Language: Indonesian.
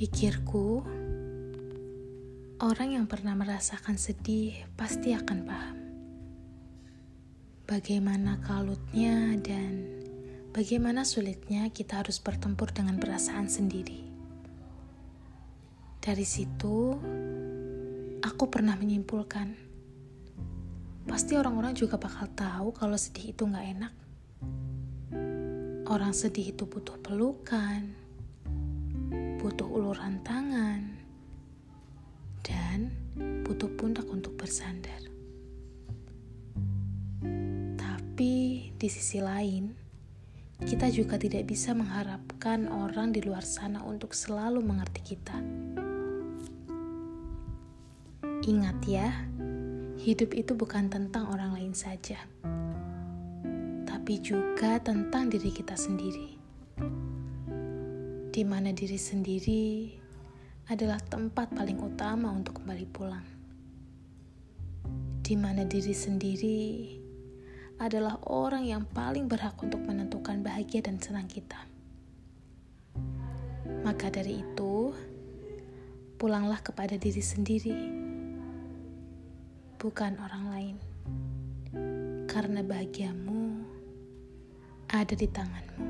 Pikirku, orang yang pernah merasakan sedih pasti akan paham bagaimana kalutnya dan bagaimana sulitnya kita harus bertempur dengan perasaan sendiri. Dari situ, aku pernah menyimpulkan, pasti orang-orang juga bakal tahu kalau sedih itu nggak enak. Orang sedih itu butuh pelukan, butuh uluran tangan, dan butuh pundak untuk bersandar. Tapi di sisi lain, kita juga tidak bisa mengharapkan orang di luar sana untuk selalu mengerti kita. Ingat ya, hidup itu bukan tentang orang lain saja, tapi juga tentang diri kita sendiri di mana diri sendiri adalah tempat paling utama untuk kembali pulang. Di mana diri sendiri adalah orang yang paling berhak untuk menentukan bahagia dan senang kita. Maka dari itu, pulanglah kepada diri sendiri, bukan orang lain, karena bahagiamu ada di tanganmu.